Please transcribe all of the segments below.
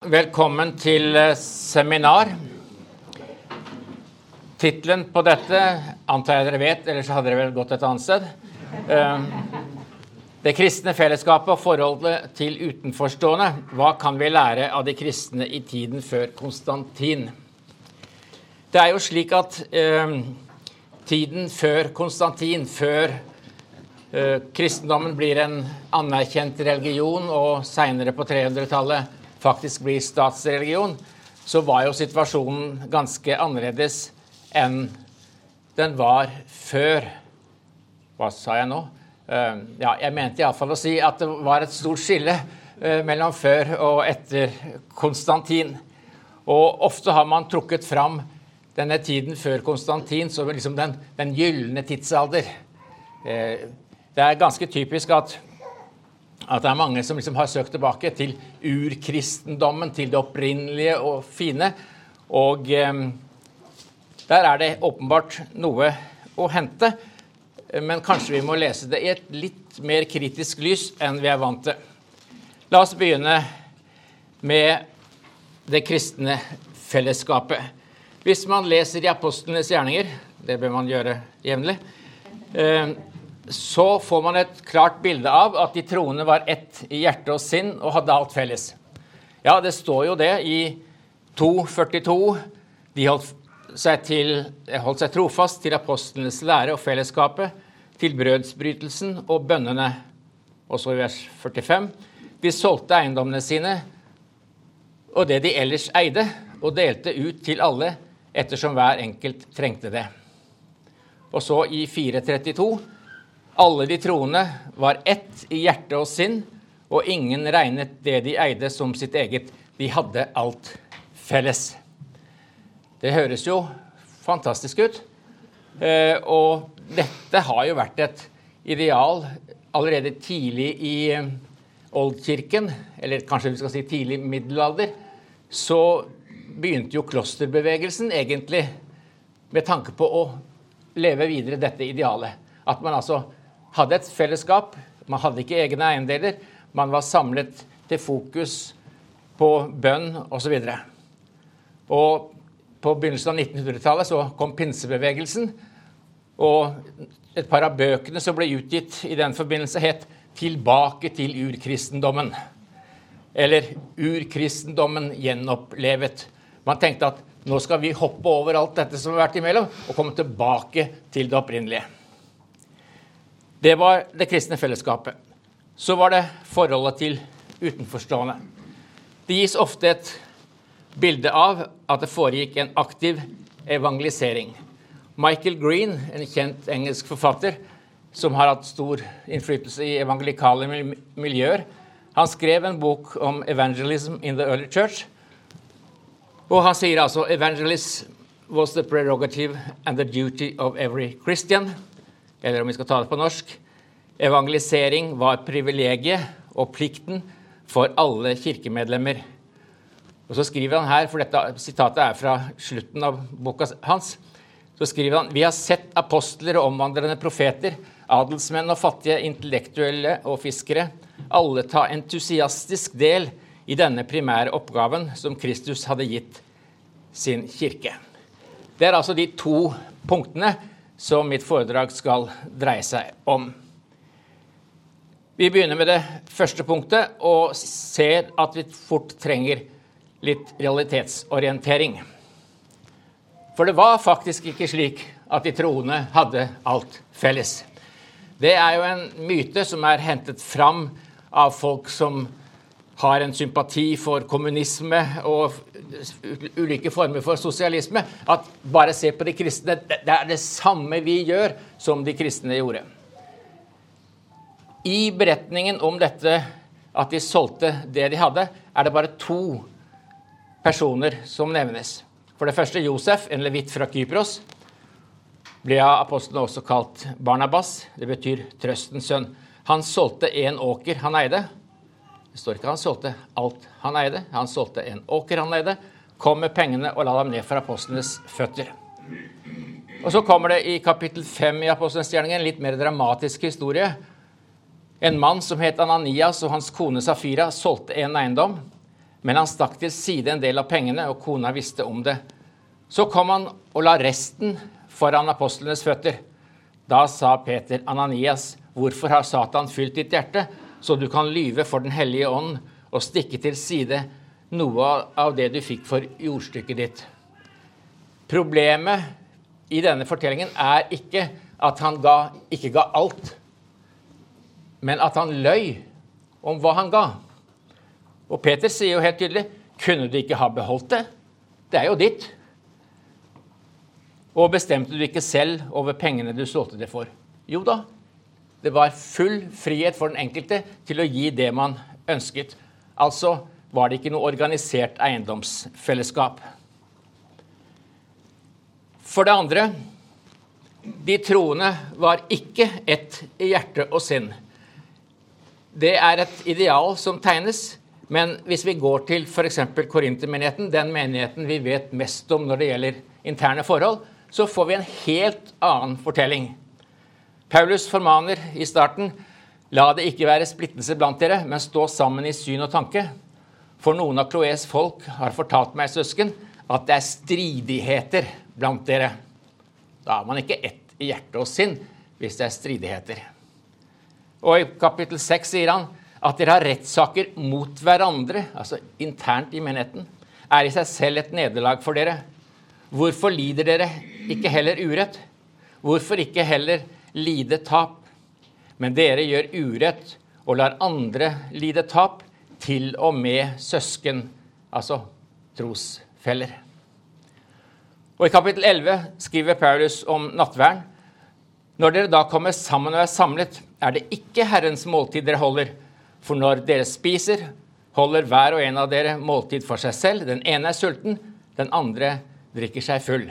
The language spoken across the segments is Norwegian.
Velkommen til eh, seminar. Tittelen på dette antar jeg dere vet, ellers hadde dere vel gått et annet sted. Eh, det kristne fellesskapet og forholdet til utenforstående. Hva kan vi lære av de kristne i tiden før Konstantin? Det er jo slik at eh, tiden før Konstantin, før kristendommen blir en anerkjent religion, og seinere på 300-tallet faktisk blir statsreligion, så var jo situasjonen ganske annerledes enn den var før. Hva sa jeg nå? Uh, ja, jeg mente iallfall å si at det var et stort skille uh, mellom før og etter Konstantin. Og ofte har man trukket fram denne tiden før Konstantin som liksom den, den gylne tidsalder. Uh, det er ganske typisk at at det er mange som liksom har søkt tilbake til urkristendommen, til det opprinnelige og fine. Og eh, der er det åpenbart noe å hente. Men kanskje vi må lese det i et litt mer kritisk lys enn vi er vant til. La oss begynne med det kristne fellesskapet. Hvis man leser i apostlenes gjerninger, det bør man gjøre jevnlig, eh, så får man et klart bilde av at de troende var ett i hjerte og sinn og hadde alt felles. Ja, det står jo det i 2.42. De holdt seg, til, holdt seg trofast til apostlenes lære og fellesskapet, til brødsbrytelsen og bønnene. Og så i vers 45. De solgte eiendommene sine og det de ellers eide, og delte ut til alle ettersom hver enkelt trengte det. Og så i 432 alle de troende var ett i hjerte og sinn, og ingen regnet det de eide, som sitt eget. De hadde alt felles. Det høres jo fantastisk ut. Eh, og dette har jo vært et ideal allerede tidlig i eh, oldkirken, eller kanskje vi skal si tidlig middelalder. Så begynte jo klosterbevegelsen egentlig med tanke på å leve videre dette idealet. At man altså hadde et fellesskap. Man hadde ikke egne eiendeler. Man var samlet til fokus på bønn osv. Og, så og på begynnelsen av 1900-tallet så kom pinsebevegelsen. Og et par av bøkene som ble utgitt i den forbindelse, het 'Tilbake til urkristendommen'. Eller 'Urkristendommen gjenopplevet'. Man tenkte at nå skal vi hoppe over alt dette som har vært imellom, og komme tilbake til det opprinnelige. Det var det kristne fellesskapet. Så var det forholdet til utenforstående. Det gis ofte et bilde av at det foregikk en aktiv evangelisering. Michael Green, en kjent engelsk forfatter som har hatt stor innflytelse i evangelikale miljøer, han skrev en bok om 'Evangelism in the Early Church'. Og han sier altså 'Evangelism was the prerogative and the duty of every Christian' eller om vi skal ta det på norsk evangelisering var privilegiet og plikten for alle kirkemedlemmer. Og så skriver han her, for dette sitatet er fra slutten av boka hans, så skriver han vi har sett apostler og omvandrende profeter, adelsmenn og fattige, intellektuelle og fiskere, alle ta entusiastisk del i denne primære oppgaven som Kristus hadde gitt sin kirke. Det er altså de to punktene som mitt foredrag skal dreie seg om. Vi begynner med det første punktet og ser at vi fort trenger litt realitetsorientering. For det var faktisk ikke slik at de troende hadde alt felles. Det er jo en myte som er hentet fram av folk som har en sympati for kommunisme og ulike former for sosialisme, at bare se på de kristne. Det er det samme vi gjør som de kristne gjorde. I beretningen om dette at de solgte det de hadde, er det bare to personer som nevnes. For det første Josef, en levitt fra Kypros. Ble av apostlene også kalt Barnabas. Det betyr trøstens sønn. Han solgte en åker han eide, det står ikke han solgte alt han eide. Han solgte en åker han eide, kom med pengene og la dem ned for apostlenes føtter. Og Så kommer det i kapittel 5 i Apostlenes gjerning en litt mer dramatisk historie. En mann som het Ananias og hans kone Safira solgte en eiendom. Men han stakk til side en del av pengene, og kona visste om det. Så kom han og la resten foran apostlenes føtter. Da sa Peter, Ananias, hvorfor har Satan fylt ditt hjerte, så du kan lyve for Den hellige ånd og stikke til side noe av det du fikk for jordstykket ditt? Problemet i denne fortellingen er ikke at han ga, ikke ga alt, men at han løy om hva han ga. Og Peter sier jo helt tydelig kunne du ikke ha beholdt det? Det er jo ditt. Og bestemte du ikke selv over pengene du solgte det for? Jo da, det var full frihet for den enkelte til å gi det man ønsket. Altså var det ikke noe organisert eiendomsfellesskap. For det andre de troende var ikke ett i hjerte og sinn. Det er et ideal som tegnes, men hvis vi går til f.eks. Korintermenigheten, den menigheten vi vet mest om når det gjelder interne forhold, så får vi en helt annen fortelling. Paulus formaner i starten La det ikke være splittelse blant dere, men stå sammen i syn og tanke. For noen av Kloes folk har fortalt meg, søsken, at det er stridigheter blant dere. Da er man ikke ett i hjerte og sinn hvis det er stridigheter. Og i kapittel 6 sier han at dere har rettssaker mot hverandre, altså internt i menigheten, er i seg selv et nederlag for dere. Hvorfor lider dere ikke heller urett? Hvorfor ikke heller lide tap? Men dere gjør urett og lar andre lide tap, til og med søsken, altså trosfeller. Og I kapittel 11 skriver Paulus om nattverden. Når dere da kommer sammen og er samlet, er det ikke Herrens måltid dere holder. For når dere spiser, holder hver og en av dere måltid for seg selv. Den ene er sulten, den andre drikker seg full.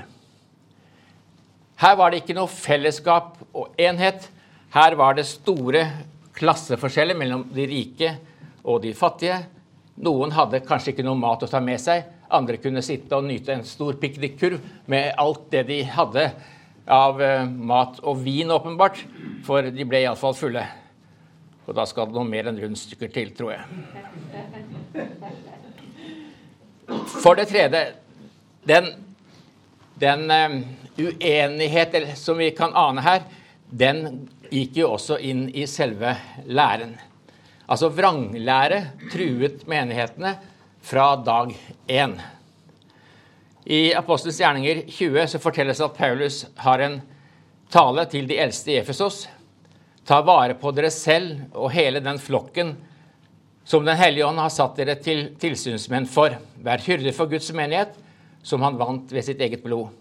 Her var det ikke noe fellesskap og enhet. Her var det store klasseforskjeller mellom de rike og de fattige. Noen hadde kanskje ikke noe mat å ta med seg. Andre kunne sitte og nyte en stor piknikkurv med alt det de hadde av eh, mat og vin, åpenbart. For de ble iallfall fulle. Og da skal det noe mer enn rundstykker til, tror jeg. For det tredje den den uenighet som vi kan ane her, den gikk jo også inn i selve læren. Altså vranglære truet menighetene fra dag én. I Apostelens gjerninger 20 så fortelles at Paulus har en tale til de eldste i Efesos. Ta vare på dere selv og hele den flokken som Den hellige ånd har satt dere til tilsynsmenn for. Vær hyrder for Guds menighet, som han vant ved sitt eget blod.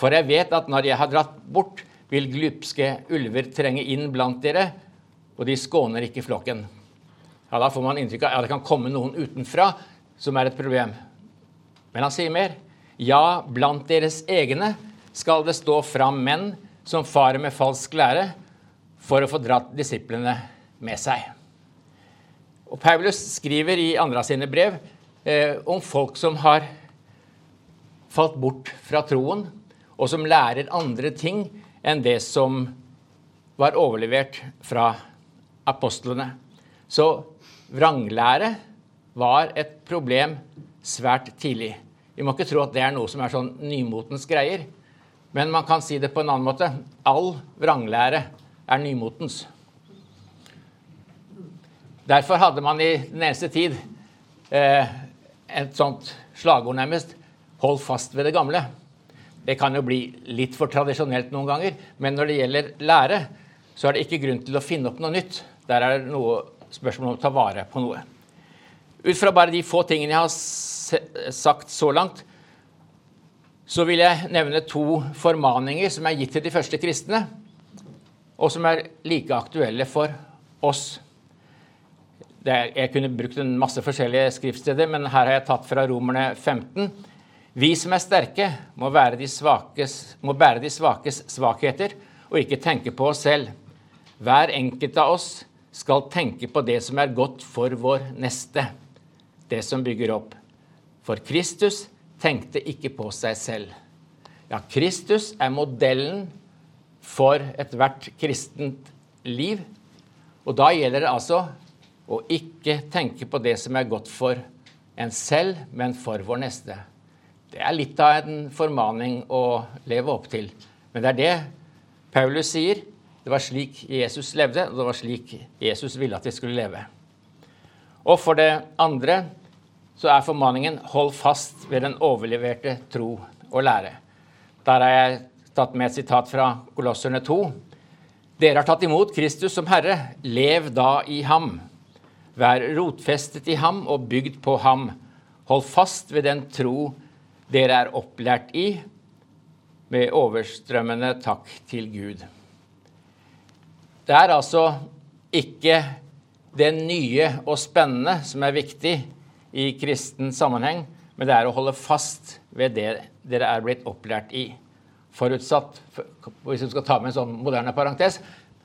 For jeg vet at når jeg har dratt bort, vil glupske ulver trenge inn blant dere, og de skåner ikke flokken. Ja, Da får man inntrykk av at det kan komme noen utenfra som er et problem. Men han sier mer. Ja, blant deres egne skal det stå fram menn som farer med falsk lære, for å få dratt disiplene med seg. Og Paulus skriver i andre av sine brev eh, om folk som har falt bort fra troen, og som lærer andre ting enn det som var overlevert fra apostlene. Så vranglære var et problem svært tidlig. Vi må ikke tro at det er noe som er sånn nymotens greier. Men man kan si det på en annen måte. All vranglære er nymotens. Derfor hadde man i den eneste tid eh, et sånt slagord nærmest Hold fast ved det gamle. Det kan jo bli litt for tradisjonelt noen ganger, men når det gjelder lære, så er det ikke grunn til å finne opp noe nytt. Der er det noe spørsmål om å ta vare på noe. Ut fra bare de få tingene jeg har sagt så langt, så vil jeg nevne to formaninger som er gitt til de første kristne, og som er like aktuelle for oss. Jeg kunne brukt en masse forskjellige skriftsteder, men her har jeg tatt fra Romerne 15 vi som er sterke, må, de svakes, må bære de svakes svakheter og ikke tenke på oss selv. Hver enkelt av oss skal tenke på det som er godt for vår neste, det som bygger opp. For Kristus tenkte ikke på seg selv. Ja, Kristus er modellen for ethvert kristent liv. Og da gjelder det altså å ikke tenke på det som er godt for en selv, men for vår neste. Det er litt av en formaning å leve opp til. Men det er det Paulus sier. Det var slik Jesus levde, og det var slik Jesus ville at vi skulle leve. Og for det andre så er formaningen 'hold fast ved den overleverte tro og lære'. Der har jeg tatt med et sitat fra Kolosserne 2. Dere har tatt imot Kristus som Herre. Lev da i ham. Vær rotfestet i ham og bygd på ham. Hold fast ved den tro dere er opplært i, med overstrømmende takk til Gud. Det er altså ikke det nye og spennende som er viktig i kristen sammenheng, men det er å holde fast ved det dere er blitt opplært i. Forutsatt, hvis du skal ta med en sånn moderne parentes,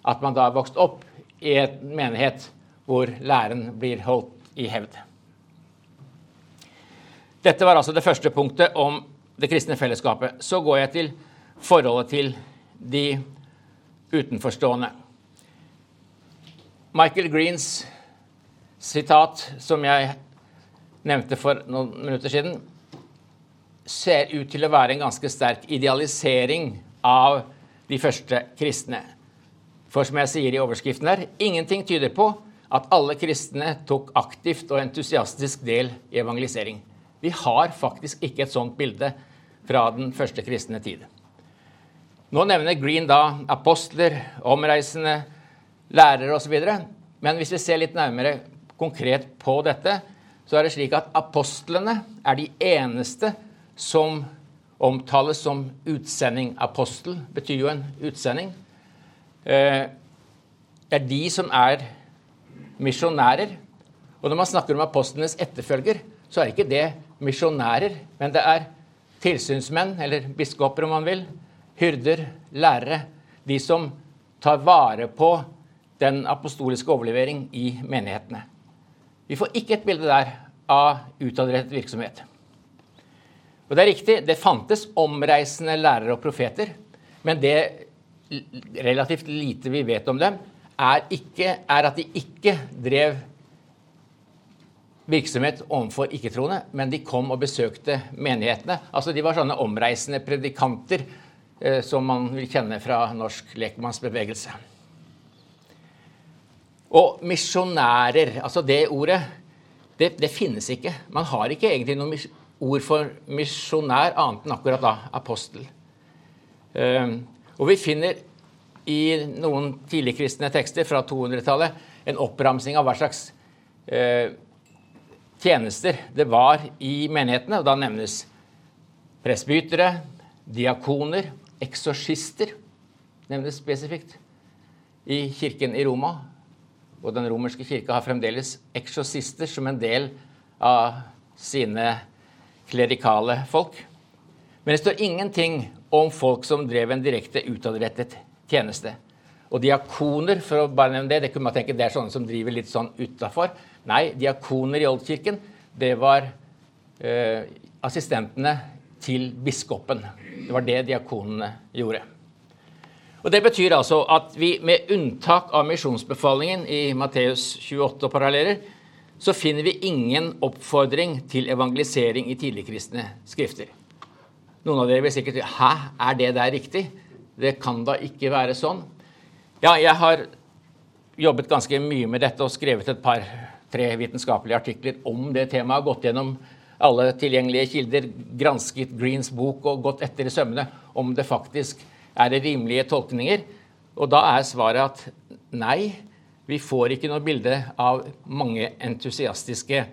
at man da har vokst opp i en menighet hvor læren blir holdt i hevd. Dette var altså det første punktet om det kristne fellesskapet. Så går jeg til forholdet til de utenforstående. Michael Greens sitat, som jeg nevnte for noen minutter siden, ser ut til å være en ganske sterk idealisering av de første kristne. For som jeg sier i overskriften her, ingenting tyder på at alle kristne tok aktivt og entusiastisk del i evangelisering. Vi har faktisk ikke et sånt bilde fra den første kristne tid. Nå nevner Green da apostler, omreisende, lærere osv. Men hvis vi ser litt nærmere konkret på dette, så er det slik at apostlene er de eneste som omtales som utsending. Apostel betyr jo en utsending. Eh, det er de som er misjonærer. Og når man snakker om apostlenes etterfølger, så er ikke det misjonærer, men det er tilsynsmenn, eller biskoper om man vil, hyrder, lærere. De som tar vare på den apostoliske overlevering i menighetene. Vi får ikke et bilde der av utadrettet virksomhet. Og det er riktig, det fantes omreisende lærere og profeter, men det relativt lite vi vet om dem, er, ikke, er at de ikke drev virksomhet overfor ikke-troende, men de kom og besøkte menighetene. Altså De var sånne omreisende predikanter eh, som man vil kjenne fra norsk lekmannsbevegelse. Og misjonærer, altså det ordet, det, det, finnes ikke. Man har ikke egentlig noe ord for misjonær annet enn akkurat da apostel. Eh, og vi finner i noen tidligkristne tekster fra 200-tallet en oppramsing av hva slags eh, tjenester det var i menighetene. og Da nevnes presbytere, diakoner, eksorsister nevnes spesifikt i kirken i Roma. Og den romerske kirka har fremdeles eksorsister som en del av sine klerikale folk. Men det står ingenting om folk som drev en direkte utadrettet tjeneste. Og diakoner, for å bare nevne det, det kunne man tenke det er sånne som driver litt sånn utafor. Nei, diakoner i Oldkirken, det var eh, assistentene til biskopen. Det var det diakonene gjorde. Og Det betyr altså at vi med unntak av misjonsbefalingen i Matteus 28 og paralleller, så finner vi ingen oppfordring til evangelisering i tidligkristne skrifter. Noen av dere vil sikkert si Hæ, er det der riktig? Det kan da ikke være sånn. Ja, jeg har jobbet ganske mye med dette og skrevet et par tre vitenskapelige artikler om det temaet. Gått gjennom alle tilgjengelige kilder, gransket Greens bok og gått etter i sømmene om det faktisk er rimelige tolkninger. Og da er svaret at nei, vi får ikke noe bilde av mange entusiastiske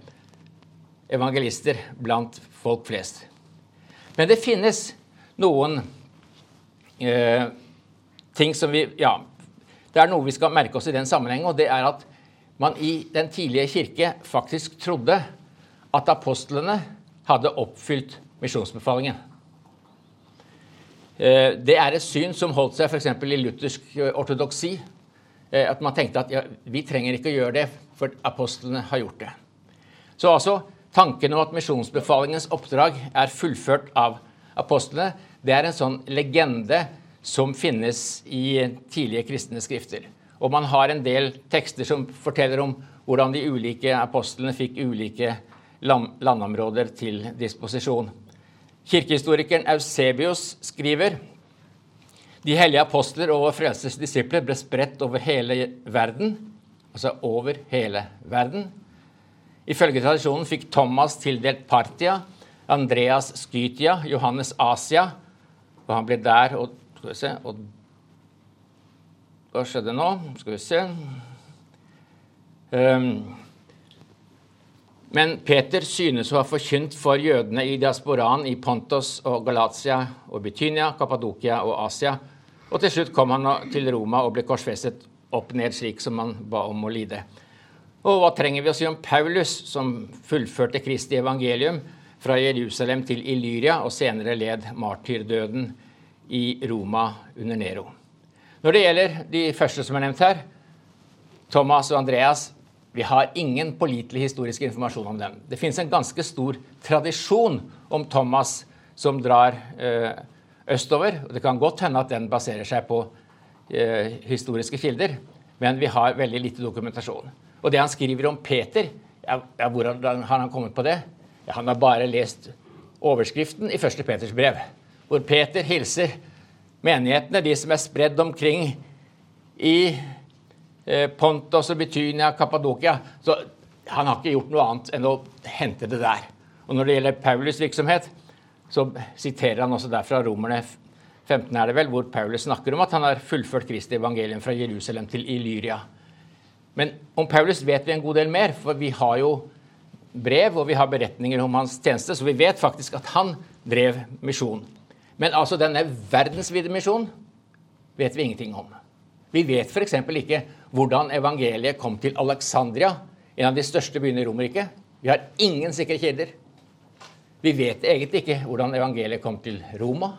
evangelister blant folk flest. Men det finnes noen eh, ting som vi Ja, det er noe vi skal merke oss i den sammenhengen, og det er at man i den tidlige kirke faktisk trodde at apostlene hadde oppfylt misjonsbefalingen. Eh, det er et syn som holdt seg f.eks. i luthersk eh, ortodoksi. Eh, at man tenkte at ja, vi trenger ikke å gjøre det, for apostlene har gjort det. Så altså, tanken om at misjonsbefalingens oppdrag er fullført av apostlene, det er en sånn legende som finnes i tidlige kristne skrifter. Og man har en del tekster som forteller om hvordan de ulike apostlene fikk ulike landområder til disposisjon. Kirkehistorikeren Eusebius skriver de hellige apostler og frelses disipler ble spredt over hele verden. Altså over hele verden. Ifølge tradisjonen fikk Thomas tildelt Partia, Andreas Skytia, Johannes Asia. Og han ble der og se og, Hva skjedde nå? Skal vi se um, men Peter synes å ha forkynt for jødene i diasporaen i Pontos og Galatia og Bytynia, Kappadokia og Asia. Og til slutt kom han til Roma og ble korsfestet opp ned slik som han ba om å lide. Og hva trenger vi å si om Paulus, som fullførte Kristi evangelium fra Jerusalem til Illyria og senere led martyrdøden i Roma under Nero? Når det gjelder de første som er nevnt her, Thomas og Andreas, vi har ingen pålitelig historisk informasjon om dem. Det finnes en ganske stor tradisjon om Thomas som drar eh, østover. og Det kan godt hende at den baserer seg på eh, historiske kilder, men vi har veldig lite dokumentasjon. Og det han skriver om Peter, ja, ja, hvordan har han kommet på det? Ja, han har bare lest overskriften i første Peters brev, hvor Peter hilser menighetene, de som er spredd omkring i Eh, Pontos og Betynia, Kappadokia. Så han har ikke gjort noe annet enn å hente det der. Og når det gjelder Paulus' virksomhet, så siterer han også der fra Romerne 15, er det vel, hvor Paulus snakker om at han har fullført Kristi evangelium fra Jerusalem til Illyria. Men om Paulus vet vi en god del mer, for vi har jo brev og vi har beretninger om hans tjeneste, så vi vet faktisk at han drev misjon. Men altså denne verdensvide misjonen vet vi ingenting om. Vi vet f.eks. ikke hvordan evangeliet kom til Alexandria, en av de største byene i Romerriket. Vi har ingen sikre kilder. Vi vet egentlig ikke hvordan evangeliet kom til Roma.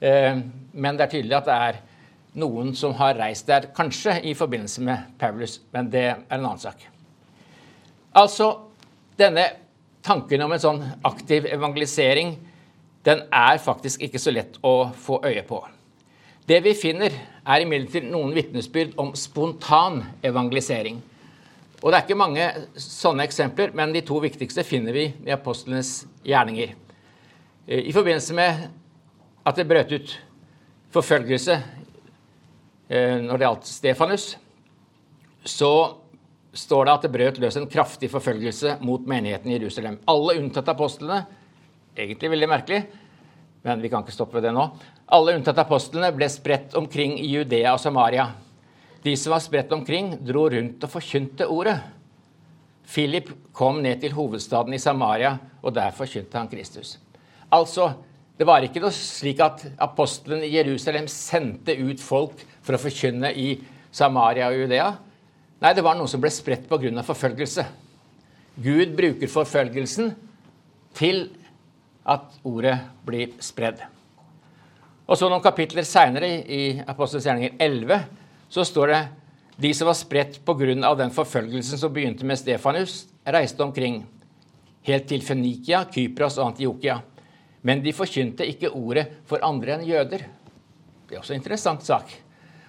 Eh, men det er tydelig at det er noen som har reist der, kanskje i forbindelse med Paulus, men det er en annen sak. Altså, denne tanken om en sånn aktiv evangelisering, den er faktisk ikke så lett å få øye på. Det vi finner, er imidlertid noen vitnesbyrd om spontan evangelisering. Og Det er ikke mange sånne eksempler, men de to viktigste finner vi i apostlenes gjerninger. Eh, I forbindelse med at det brøt ut forfølgelse eh, når det gjaldt Stefanus, så står det at det brøt løs en kraftig forfølgelse mot menigheten i Jerusalem. Alle unntatt apostlene, egentlig veldig merkelig, men vi kan ikke stoppe det nå. Alle unntatt apostlene ble spredt omkring i Judea og Samaria. De som var spredt omkring, dro rundt og forkynte ordet. Philip kom ned til hovedstaden i Samaria, og der forkynte han Kristus. Altså, det var ikke noe slik at apostlene i Jerusalem sendte ut folk for å forkynne i Samaria og Judea. Nei, det var noe som ble spredt pga. forfølgelse. Gud bruker forfølgelsen til at ordet blir spredd. Og så noen kapitler seinere, i Apostelens gjerninger 11, så står det de som var spredt pga. den forfølgelsen som begynte med Stefanus, reiste omkring helt til Fenikia, Kypros og Antiokia. Men de forkynte ikke ordet for andre enn jøder. Det er også en interessant sak.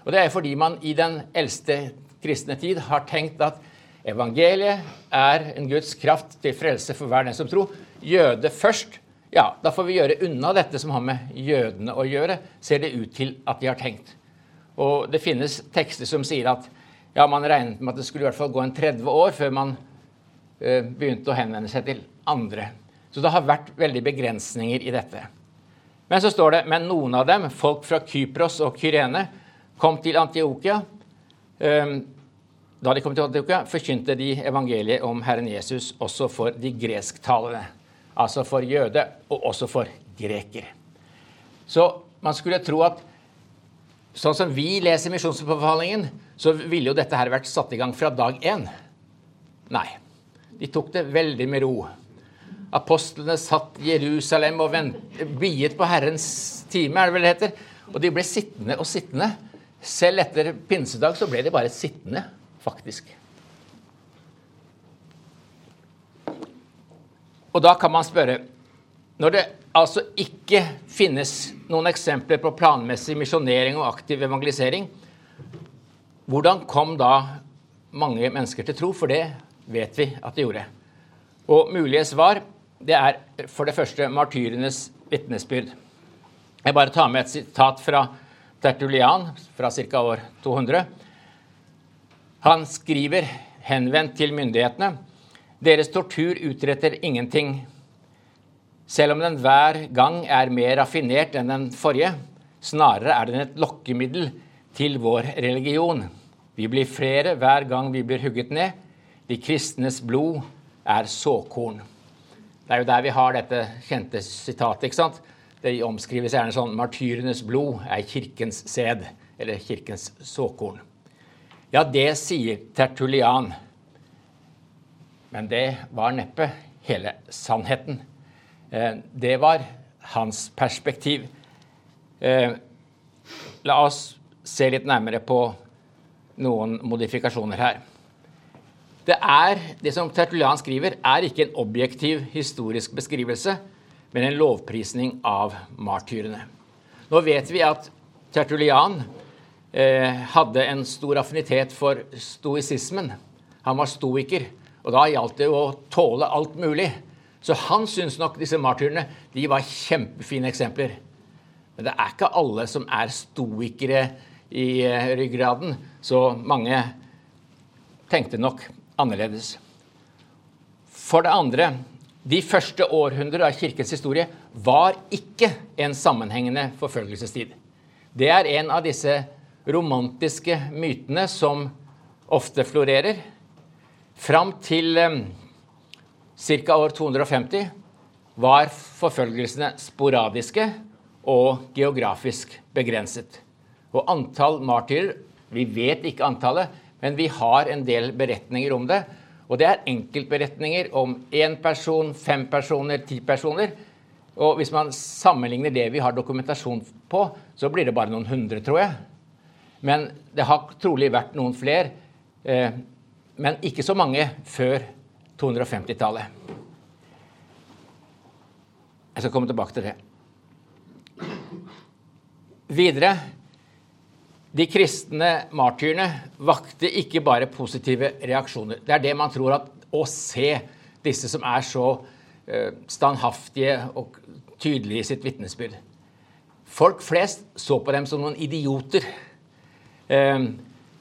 Og det er fordi man i den eldste kristne tid har tenkt at evangeliet er en Guds kraft til frelse for hver den som tror. Jøde først, ja, da får vi gjøre unna dette som har med jødene å gjøre, ser det ut til at de har tenkt. Og det finnes tekster som sier at ja, man regnet med at det skulle i hvert fall gå en 30 år før man eh, begynte å henvende seg til andre. Så det har vært veldig begrensninger i dette. Men så står det men noen av dem, folk fra Kypros og Kyrene, kom til Antiokia. Eh, da de kom til Antiokia, forkynte de evangeliet om Herren Jesus også for de gresktalende altså for jøde, og også for greker. Så man skulle tro at sånn som vi leser misjonsbefalingen, så ville jo dette her vært satt i gang fra dag én. Nei. De tok det veldig med ro. Apostlene satt i Jerusalem og biet på Herrens time, er det vel det heter. Og de ble sittende og sittende. Selv etter pinsedag så ble de bare sittende, faktisk. Og da kan man spørre Når det altså ikke finnes noen eksempler på planmessig misjonering og aktiv evangelisering, hvordan kom da mange mennesker til tro? For det vet vi at de gjorde. Og mulige svar det er for det første martyrenes vitnesbyrd. Jeg bare tar med et sitat fra Tertulian fra ca. år 200. Han skriver, henvendt til myndighetene, deres tortur utretter ingenting. Selv om den hver gang er mer raffinert enn den forrige, snarere er den et lokkemiddel til vår religion. Vi blir flere hver gang vi blir hugget ned. De kristnes blod er såkorn. Det er jo der vi har dette kjente sitatet. ikke sant? Det omskrives gjerne sånn 'Martyrenes blod er kirkens sæd', eller kirkens såkorn. Ja, det sier Tertulian. Men det var neppe hele sannheten. Eh, det var hans perspektiv. Eh, la oss se litt nærmere på noen modifikasjoner her. Det er, det som Tertulian skriver, er ikke en objektiv historisk beskrivelse, men en lovprisning av martyrene. Nå vet vi at Tertulian eh, hadde en stor affinitet for stoisismen. Han var stoiker, og da gjaldt det å tåle alt mulig. Så han syns nok disse martyrene de var kjempefine eksempler. Men det er ikke alle som er stoikere i eh, ryggraden, så mange tenkte nok annerledes. For det andre de første århundrer av kirkens historie var ikke en sammenhengende forfølgelsestid. Det er en av disse romantiske mytene som ofte florerer. Fram til um, ca. år 250 var forfølgelsene sporadiske og geografisk begrenset. Og antall martyrer Vi vet ikke antallet, men vi har en del beretninger om det. Og det er enkeltberetninger om én person, fem personer, ti personer. Og hvis man sammenligner det vi har dokumentasjon på, så blir det bare noen hundre, tror jeg. Men det har trolig vært noen flere. Eh, men ikke så mange før 250-tallet. Jeg skal komme tilbake til det. Videre de kristne martyrene vakte ikke bare positive reaksjoner. Det er det man tror at å se disse som er så uh, standhaftige og tydelige i sitt vitnesbyrd. Folk flest så på dem som noen idioter.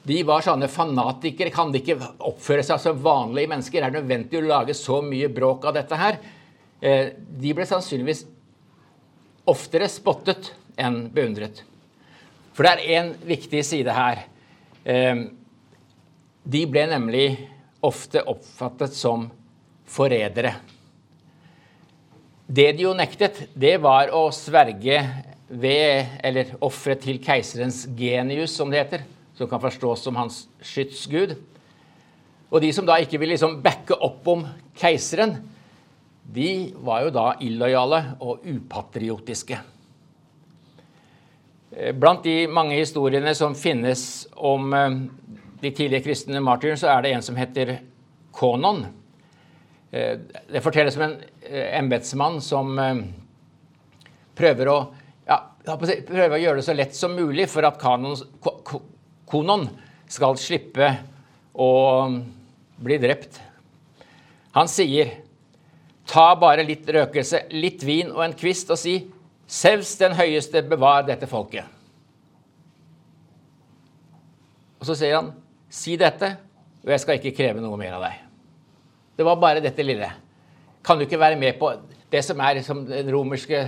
De var sånne fanatikere. Kan de ikke oppføre seg som vanlige mennesker? Er det nødvendig å lage så mye bråk av dette her? Uh, de ble sannsynligvis oftere spottet enn beundret. For det er én viktig side her. Ehm, de ble nemlig ofte oppfattet som forrædere. Det de jo nektet, det var å sverge ved, eller ofre til keiserens genius, som det heter, som kan forstås som hans skytsgud. Og de som da ikke ville liksom backe opp om keiseren, de var jo da illojale og upatriotiske. Eh, blant de mange historiene som finnes om eh, de tidlige kristne martyrene, så er det en som heter Konon. Eh, det fortelles om en embetsmann som prøver å, ja, prøver å gjøre det så lett som mulig for at kanon, Konon skal slippe å bli drept. Han sier, ta bare litt røkelse, litt vin og en kvist, og si Sevs den høyeste, bevar dette folket. Og så sier han, si dette, og jeg skal ikke kreve noe mer av deg. Det var bare dette lille. Kan du ikke være med på det som er liksom den romerske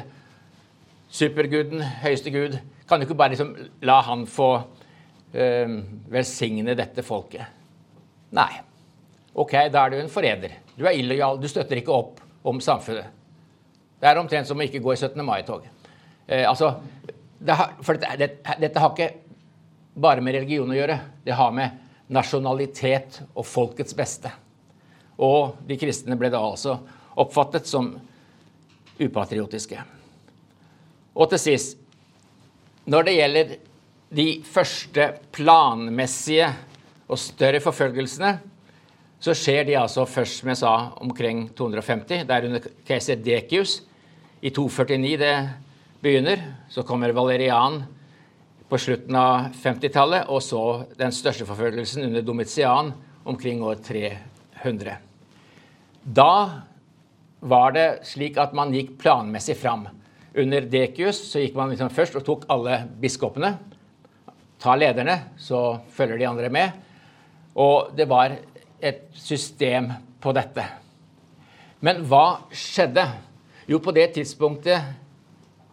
superguden, høyeste gud? Kan du ikke bare liksom la han få velsigne dette folket? Nei. Ok, da er du en forræder. Du er illojal. Du støtter ikke opp om samfunnet. Det er omtrent som å ikke gå i 17. mai-tog. Eh, altså, det for dette, det, dette har ikke bare med religion å gjøre. Det har med nasjonalitet og folkets beste. Og de kristne ble da altså oppfattet som upatriotiske. Og til sist Når det gjelder de første planmessige og større forfølgelsene, så skjer de altså først, som jeg sa, omkring 250. Det er under keiser Dekius i 249 det begynner. Så kommer Valerian på slutten av 50-tallet, og så den største forfølgelsen under Domitian omkring år 300. Da var det slik at man gikk planmessig fram. Under Dekius så gikk man liksom først og tok alle biskopene. Ta lederne, så følger de andre med. Og det var et system på dette. Men hva skjedde? Jo, på det tidspunktet,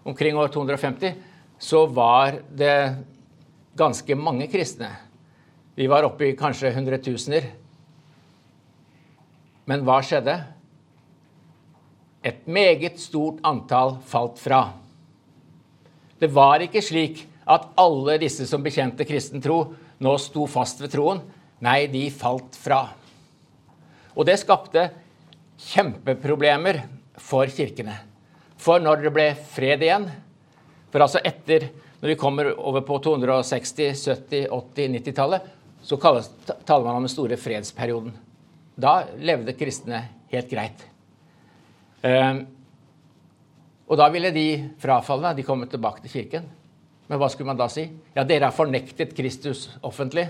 omkring år 250, så var det ganske mange kristne. Vi var oppe i kanskje hundretusener. Men hva skjedde? Et meget stort antall falt fra. Det var ikke slik at alle disse som bekjente kristen tro, nå sto fast ved troen. Nei, de falt fra. Og det skapte kjempeproblemer for kirkene. For når det ble fred igjen For altså etter, når vi kommer over på 260-, 70-, 80-, 90-tallet, så taler man om den store fredsperioden. Da levde kristne helt greit. Ehm, og da ville de frafalne de komme tilbake til kirken. Men hva skulle man da si? Ja, dere har fornektet Kristus offentlig.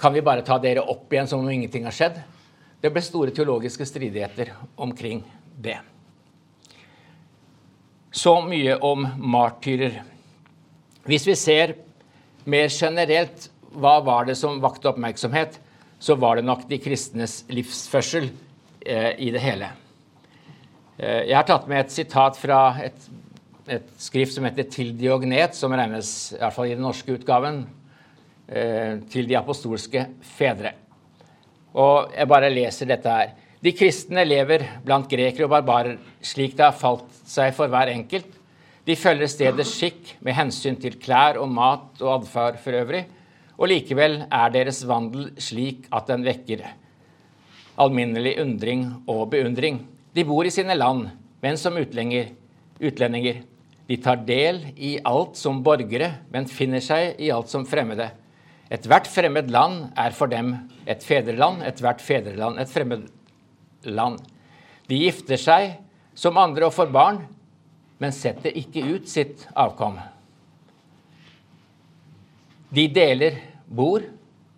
Kan vi bare ta dere opp igjen som om ingenting har skjedd? Det ble store teologiske stridigheter omkring det. Så mye om martyrer. Hvis vi ser mer generelt hva var det som vakte oppmerksomhet, så var det nok de kristnes livsførsel eh, i det hele. Eh, jeg har tatt med et sitat fra et, et, skrift som heter 'Til Diognet', som regnes, i hvert fall i den norske utgaven, eh, til de apostolske fedre. Og jeg bare leser dette her. De kristne lever blant grekere og barbarer slik det har falt seg for hver enkelt. De følger stedets skikk med hensyn til klær og mat og adferd for øvrig og likevel er deres vandel slik at den vekker alminnelig undring og beundring. De bor i sine land, men som utlendinger. De tar del i alt som borgere, men finner seg i alt som fremmede. Ethvert fremmed land er for dem et fedreland, ethvert fedreland et fremmed land. De gifter seg som andre og får barn, men setter ikke ut sitt avkom. De deler bord,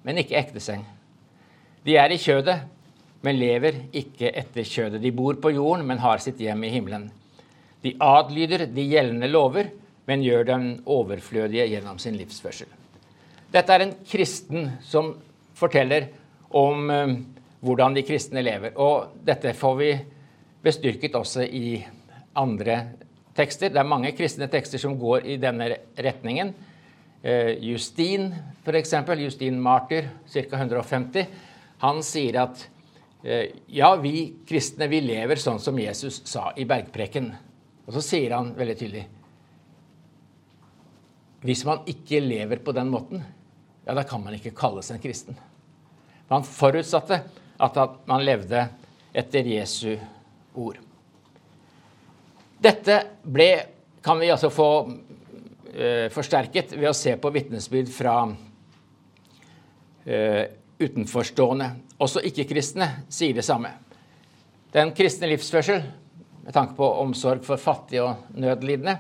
men ikke ekteseng. De er i kjødet, men lever ikke etter kjødet. De bor på jorden, men har sitt hjem i himmelen. De adlyder de gjeldende lover, men gjør dem overflødige gjennom sin livsførsel. Dette er en kristen som forteller om uh, hvordan de kristne lever. Og dette får vi bestyrket også i andre tekster. Det er mange kristne tekster som går i denne retningen. Eh, Justin, f.eks., Justin Martyr, ca. 150, han sier at eh, ja, vi kristne vi lever sånn som Jesus sa i bergpreken. Og så sier han veldig tydelig Hvis man ikke lever på den måten, ja, da kan man ikke kalles en kristen. Man forutsatte at man levde etter Jesu ord. Dette ble, kan vi altså få uh, forsterket ved å se på vitnesbyrd fra uh, utenforstående. Også ikke-kristne sier det samme. Den kristne livsførsel, med tanke på omsorg for fattige og nødlidende,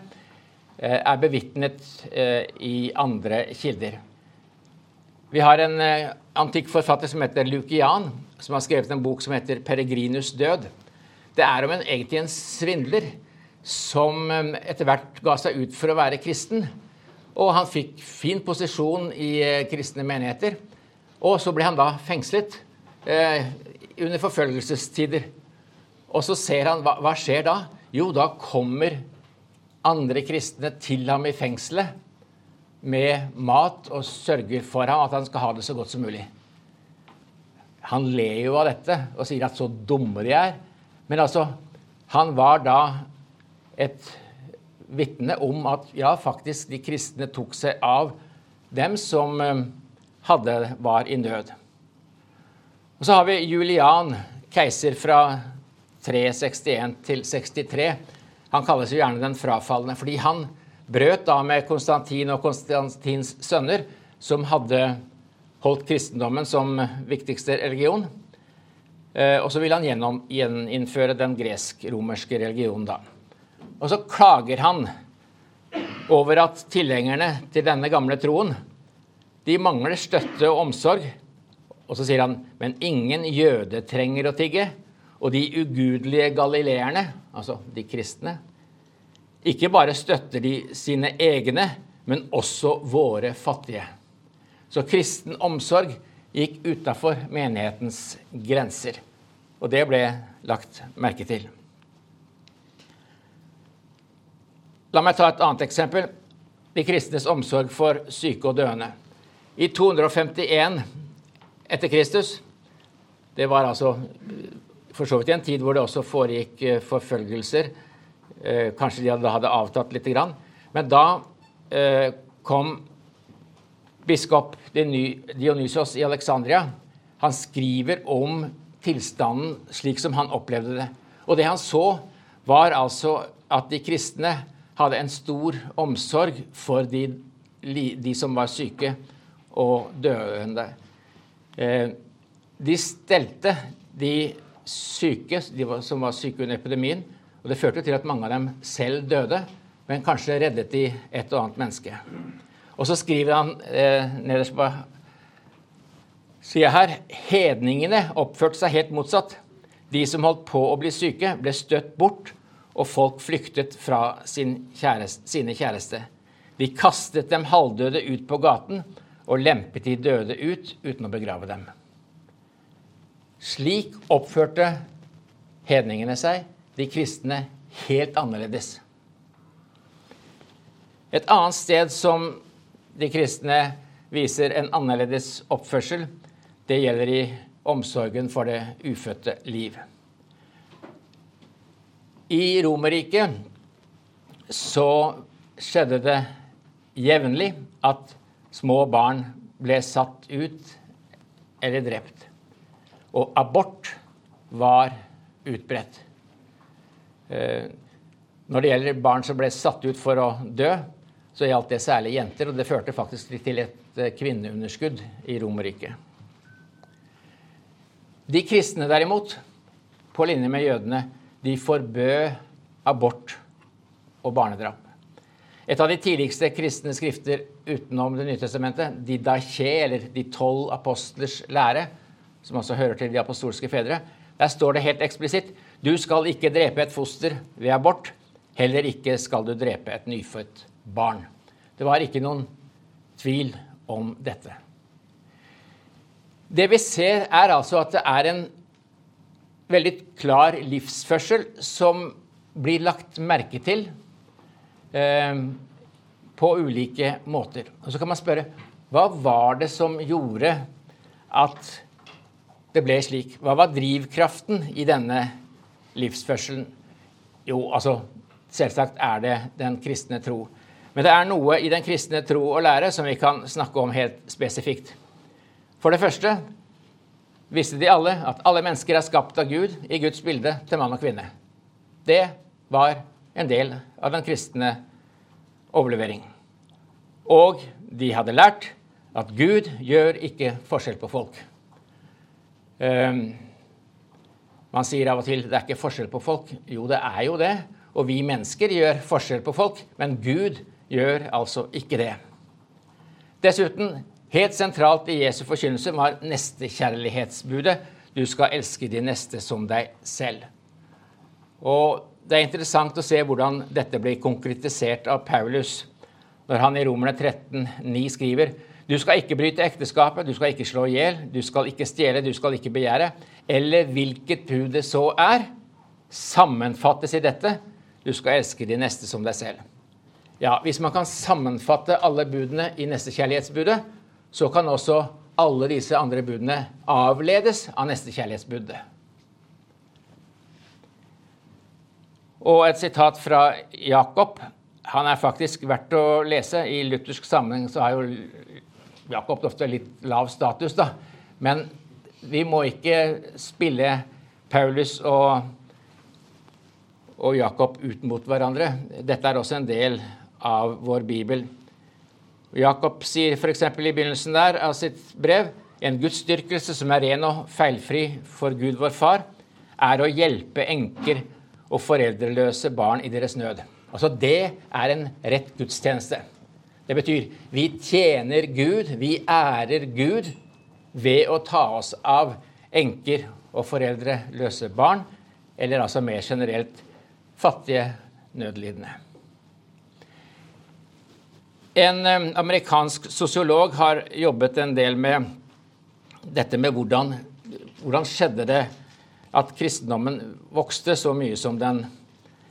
eh, er bevitnet eh, i andre kilder. Vi har en eh, antikk forfatter som heter Lukian, som har skrevet en bok som heter 'Peregrinus død'. Det er om en, egentlig en svindler som etter hvert ga seg ut for å være kristen. Og han fikk fin posisjon i kristne menigheter. Og så ble han da fengslet eh, under forfølgelsestider. Og så ser han hva, hva skjer da? Jo, da kommer andre kristne til ham i fengselet med mat og sørger for ham at han skal ha det så godt som mulig. Han ler jo av dette og sier at så dumme de er. Men altså, han var da et vitne om at ja, faktisk de kristne tok seg av dem som eh, hadde, var i nød. Og Så har vi Julian, keiser fra 361 til 63. Han kalles jo gjerne den frafalne, fordi han brøt da med Konstantin og Konstantins sønner, som hadde holdt kristendommen som viktigste religion. Eh, og så vil han gjeninnføre den gresk-romerske religionen da. Og så klager han over at tilhengerne til denne gamle troen de mangler støtte og omsorg. Og så sier han men ingen jøde trenger å tigge, og de ugudelige galileerne, altså de kristne, ikke bare støtter de sine egne, men også våre fattige. Så kristen omsorg gikk utafor menighetens grenser. Og det ble lagt merke til. La meg ta et annet eksempel. De kristnes omsorg for syke og døende. I 251 etter Kristus Det var altså for så vidt i en tid hvor det også foregikk eh, forfølgelser. Eh, kanskje de hadde, avtatt lite grann. Men da eh, kom biskop Dionysos i Alexandria. Han skriver om tilstanden slik som han opplevde det. Og det han så, var altså at de kristne hadde en stor omsorg for de, de som var syke og døende. De stelte de syke de som var syke under epidemien, og det førte til at mange av dem selv døde, men kanskje reddet de et og annet menneske. Og så skriver han eh, nederst på sida her hedningene oppførte seg helt motsatt. De som holdt på å bli syke, ble støtt bort, og folk flyktet fra sin kjæreste, sine kjæreste. De kastet dem halvdøde ut på gaten og lempet de døde ut uten å begrave dem. Slik oppførte hedningene seg, de kristne, helt annerledes. Et annet sted som de kristne viser en annerledes oppførsel, det gjelder i omsorgen for det ufødte liv. I Romerriket så skjedde det jevnlig at små barn ble satt ut eller drept. Og abort var utbredt. Eh, når det gjelder barn som ble satt ut for å dø, så gjaldt det særlig jenter, og det førte faktisk til et eh, kvinneunderskudd i Romerriket. De kristne derimot, på linje med jødene, de forbød abort og barnedrap. Et av de tidligste kristne skrifter utenom Det nye testamentet, Didache, eller De tolv apostlers lære, som også hører til de apostolske fedre, der står det helt eksplisitt du skal ikke drepe et foster ved abort. Heller ikke skal du drepe et nyfødt barn. Det var ikke noen tvil om dette. Det vi ser, er altså at det er en veldig klar livsførsel som blir lagt merke til eh, på ulike måter. Og så kan man spørre hva var det som gjorde at det ble slik? Hva var drivkraften i denne livsførselen? Jo, altså Selvsagt er det den kristne tro. Men det er noe i den kristne tro og lære som vi kan snakke om helt spesifikt. For det første visste de alle at alle mennesker er skapt av Gud i Guds bilde til mann og kvinne. Det var en del av den kristne overlevering. Og de hadde lært at Gud gjør ikke forskjell på folk. Um, man sier av og til det er ikke forskjell på folk. Jo, det er jo det. Og vi mennesker gjør forskjell på folk, men Gud gjør altså ikke det. Dessuten, helt sentralt i Jesu forkynnelse var nestekjærlighetsbudet. Du skal elske de neste som deg selv. Og Det er interessant å se hvordan dette blir konkretisert av Paulus når han i Romerne 13, 9 skriver du skal ikke bryte ekteskapet, du skal ikke slå i hjel, du skal ikke stjele, du skal ikke begjære. Eller hvilket bud det så er, sammenfattes i dette du skal elske de neste som deg selv. Ja, Hvis man kan sammenfatte alle budene i nestekjærlighetsbudet, så kan også alle disse andre budene avledes av nestekjærlighetsbudet. Og et sitat fra Jakob. Han er faktisk verdt å lese. I luthersk sammenheng så har jo Jakob ofte litt lav status, da. Men vi må ikke spille Paulus og og Jakob ut mot hverandre. Dette er også en del av vår bibel. Jakob sier f.eks. i begynnelsen der av sitt brev en gudsdyrkelse som er ren og feilfri for Gud vår Far, er å hjelpe enker og foreldreløse barn i deres nød. Altså Det er en rett gudstjeneste. Det betyr vi tjener Gud, vi ærer Gud ved å ta oss av enker og foreldreløse barn, eller altså mer generelt fattige, nødlidende. En amerikansk sosiolog har jobbet en del med dette med hvordan, hvordan skjedde det at kristendommen vokste så mye som den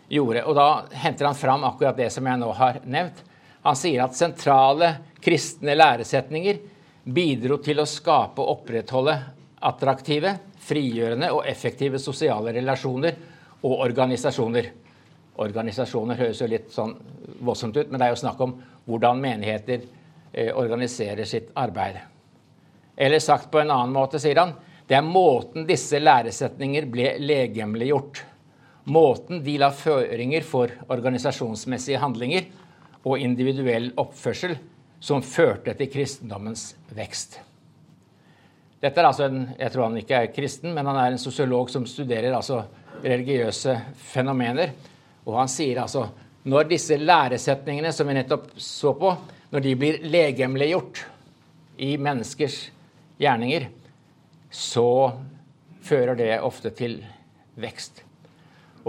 gjorde. Og da henter han fram akkurat det som jeg nå har nevnt. Han sier at sentrale kristne læresetninger bidro til å skape og opprettholde attraktive, frigjørende og effektive sosiale relasjoner og organisasjoner. Organisasjoner høres jo litt sånn voldsomt ut, men det er jo snakk om hvordan menigheter eh, organiserer sitt arbeid. Eller sagt på en annen måte, sier han, det er måten disse læresetninger ble legemliggjort. Måten de la føringer for organisasjonsmessige handlinger og individuell oppførsel som førte til kristendommens vekst. Dette er altså en, Jeg tror han ikke er kristen, men han er en sosiolog som studerer altså religiøse fenomener. Og han sier altså når disse læresetningene som vi nettopp så på, når de blir legemliggjort i menneskers gjerninger, så fører det ofte til vekst.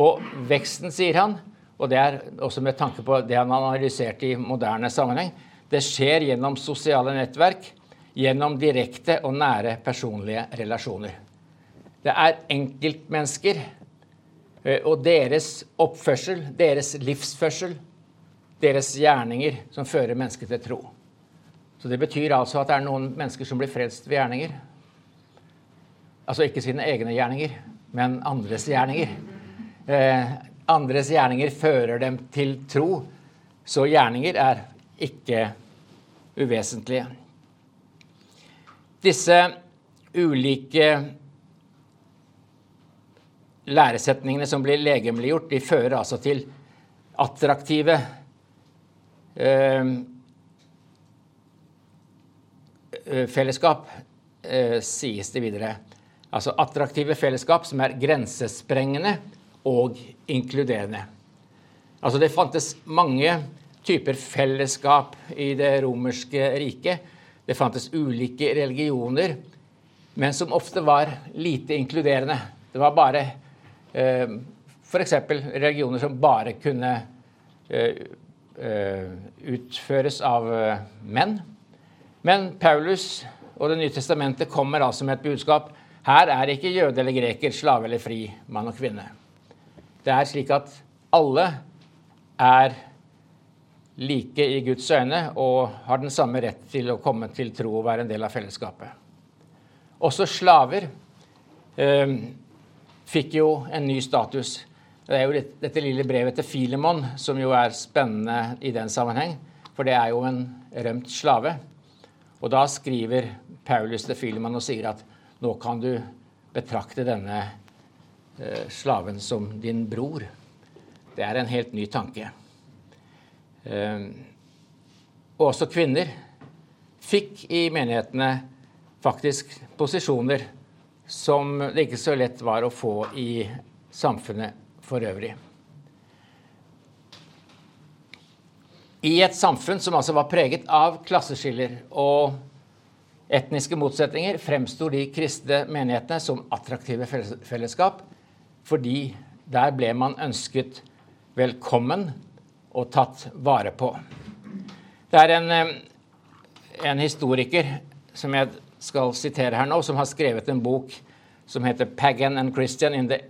Og veksten, sier han, og det er også med tanke på det han analyserte i moderne sammenheng, det skjer gjennom sosiale nettverk, gjennom direkte og nære personlige relasjoner. Det er enkeltmennesker Eh, og deres oppførsel, deres livsførsel, deres gjerninger som fører mennesket til tro. Så Det betyr altså at det er noen mennesker som blir frelst ved gjerninger. Altså ikke sine egne gjerninger, men andres gjerninger. Andres gjerninger fører dem til tro, så gjerninger er ikke uvesentlige. Disse ulike læresetningene som blir legemliggjort, de fører altså til attraktive eh, eh, fellesskap, eh, sies det videre. Altså attraktive fellesskap som er grensesprengende og inkluderende. Altså det fantes mange typer fellesskap i det romerske riket. Det fantes ulike religioner, men som ofte var lite inkluderende. Det var bare Eh, F.eks. religioner som bare kunne eh, eh, utføres av menn. Men Paulus og Det nye testamentet kommer altså med et budskap. Her er ikke jøde eller greker, slave eller fri, mann og kvinne. Det er slik at alle er like i Guds øyne og har den samme rett til å komme til tro og være en del av fellesskapet. Også slaver fikk jo en ny status. Det er jo dette lille brevet til Filemon som jo er spennende i den sammenheng. For det er jo en rømt slave. Og da skriver Paulus til Filemon og sier at nå kan du betrakte denne eh, slaven som din bror. Det er en helt ny tanke. Eh, og også kvinner fikk i menighetene faktisk posisjoner som det ikke så lett var å få i samfunnet for øvrig. I et samfunn som altså var preget av klasseskiller og etniske motsetninger, fremsto de kristne menighetene som attraktive fellesskap, fordi der ble man ønsket velkommen og tatt vare på. Det er en, eh, en historiker som jeg skal sitere her nå, som har skrevet en bok som heter 'Pagan and Christian in the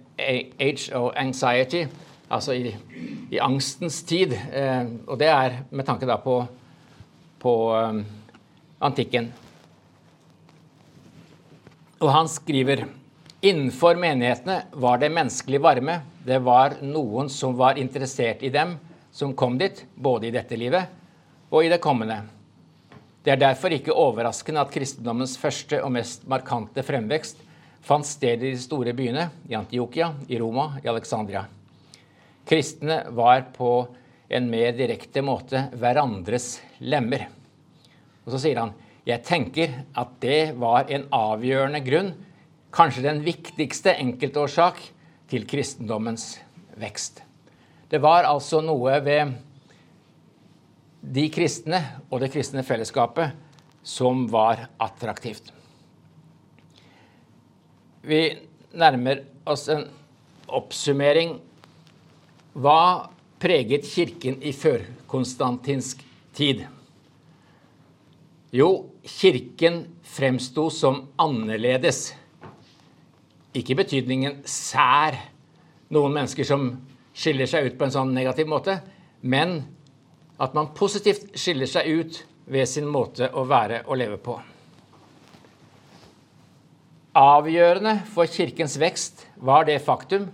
Age of Anxiety'. Altså i, i angstens tid. Eh, og det er med tanke da på, på um, antikken. Og han skriver Innenfor menighetene var det menneskelig varme. Det var noen som var interessert i dem, som kom dit, både i dette livet og i det kommende. Det er derfor ikke overraskende at kristendommens første og mest markante fremvekst fant sted i de store byene, i Antiokia, i Roma, i Alexandria. Kristne var på en mer direkte måte hverandres lemmer. Og så sier han jeg tenker at det var en avgjørende grunn, kanskje den viktigste enkeltårsak til kristendommens vekst. Det var altså noe ved de kristne og det kristne fellesskapet som var attraktivt. Vi nærmer oss en oppsummering. Hva preget Kirken i førkonstantinsk tid? Jo, Kirken fremsto som annerledes. Ikke i betydningen sær, noen mennesker som skiller seg ut på en sånn negativ måte, men at man positivt skiller seg ut ved sin måte å være og leve på. Avgjørende for Kirkens vekst var det faktum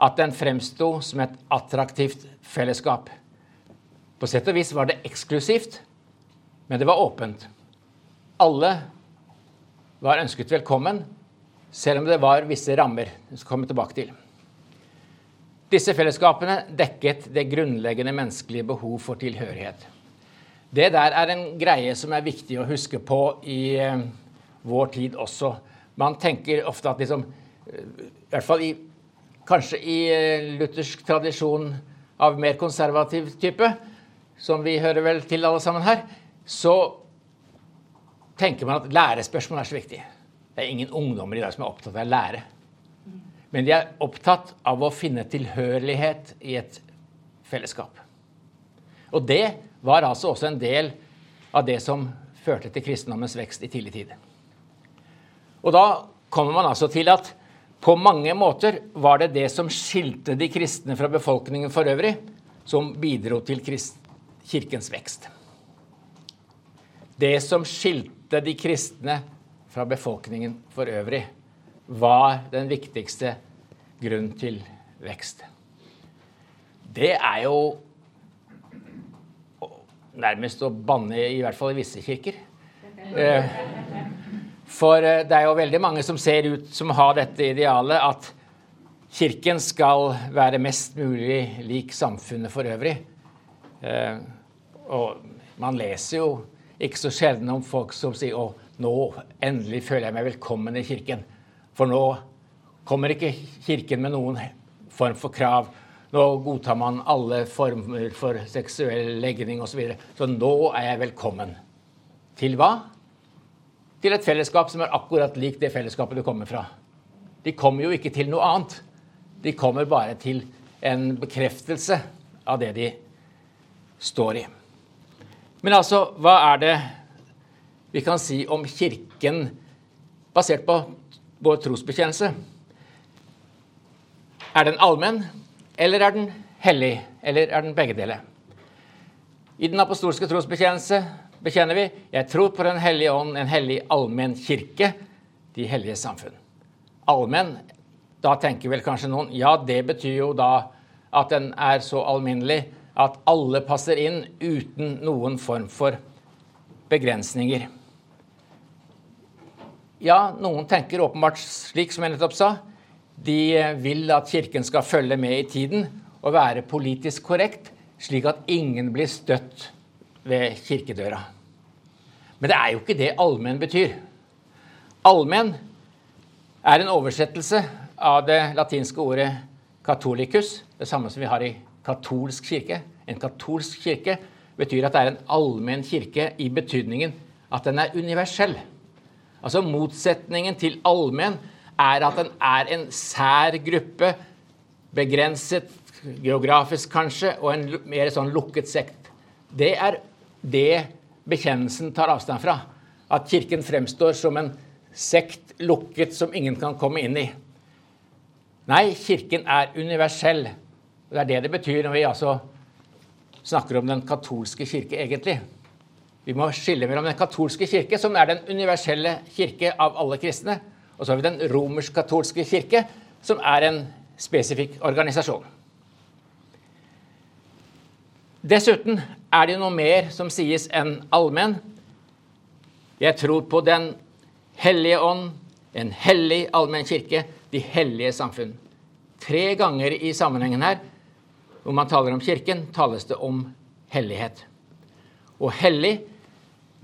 at den fremsto som et attraktivt fellesskap. På sett og vis var det eksklusivt, men det var åpent. Alle var ønsket velkommen, selv om det var visse rammer. som skal komme tilbake til. Disse fellesskapene dekket det grunnleggende menneskelige behov for tilhørighet. Det der er en greie som er viktig å huske på i eh, vår tid også. Man tenker ofte at liksom eh, I hvert fall i, kanskje i eh, luthersk tradisjon av mer konservativ type, som vi hører vel til alle sammen her, så tenker man at lærespørsmål er så viktig. Det er ingen ungdommer i dag som er opptatt av å lære. Men de er opptatt av å finne tilhørighet i et fellesskap. Og det var altså også en del av det som førte til kristendommens vekst i tidlig tid. Og da kommer man altså til at på mange måter var det det som skilte de kristne fra befolkningen for øvrig, som bidro til kirkens vekst. Det som skilte de kristne fra befolkningen for øvrig, var den viktigste grunnen til vekst. Det er jo nærmest å banne, i hvert fall i visse kirker. Eh, for eh, det er jo veldig mange som ser ut som har dette idealet at Kirken skal være mest mulig lik samfunnet for øvrig. Eh, og man leser jo ikke så sjelden om folk som sier å, nå endelig føler jeg meg velkommen i Kirken. For nå kommer ikke Kirken med noen form for krav. Nå godtar man alle former for seksuell legning osv. Så, videre. så nå er jeg velkommen. Til hva? til et fellesskap som er akkurat lik det fellesskapet du kommer fra. De kommer jo ikke til noe annet. De kommer bare til en bekreftelse av det de står i. Men altså, hva er det vi kan si om Kirken basert på vår trosbekjennelse? Er den allmenn, eller er den hellig, eller er den begge deler? I den apostolske trosbekjennelse bekjenner vi. Jeg tror på Den hellige ånd, en hellig allmenn kirke, de hellige samfunn. Allmenn, da tenker vel kanskje noen ja, det betyr jo da at den er så alminnelig at alle passer inn uten noen form for begrensninger. Ja, noen tenker åpenbart slik som jeg nettopp sa. De vil at Kirken skal følge med i tiden og være politisk korrekt, slik at ingen blir støtt ved kirkedøra. Men det er jo ikke det allmenn betyr. Allmenn er en oversettelse av det latinske ordet katolicus, det samme som vi har i katolsk kirke. En katolsk kirke betyr at det er en allmenn kirke i betydningen at den er universell. Altså Motsetningen til allmenn er at den er en sær gruppe, begrenset geografisk kanskje, og en mer sånn lukket sekt. Det er det bekjennelsen tar avstand fra. At Kirken fremstår som en sekt lukket som ingen kan komme inn i. Nei, Kirken er universell. Det er det det betyr når vi altså snakker om den katolske kirke, egentlig. Vi må skille mellom den katolske kirke, som er den universelle kirke av alle kristne, og så har vi den romersk-katolske kirke, som er en spesifikk organisasjon. Dessuten er det noe mer som sies enn allmenn. Jeg tror på Den hellige ånd, en hellig allmenn kirke, de hellige samfunn. Tre ganger i sammenhengen her hvor man taler om Kirken, tales det om hellighet. Og hellig,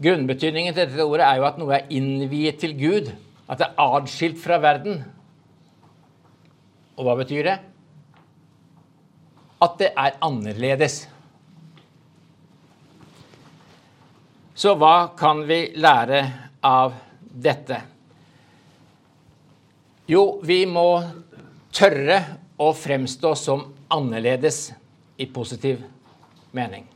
grunnbetydningen til dette ordet er jo at noe er innviet til Gud. At det er adskilt fra verden. Og hva betyr det? At det er annerledes. Så hva kan vi lære av dette? Jo, vi må tørre å fremstå som annerledes i positiv mening.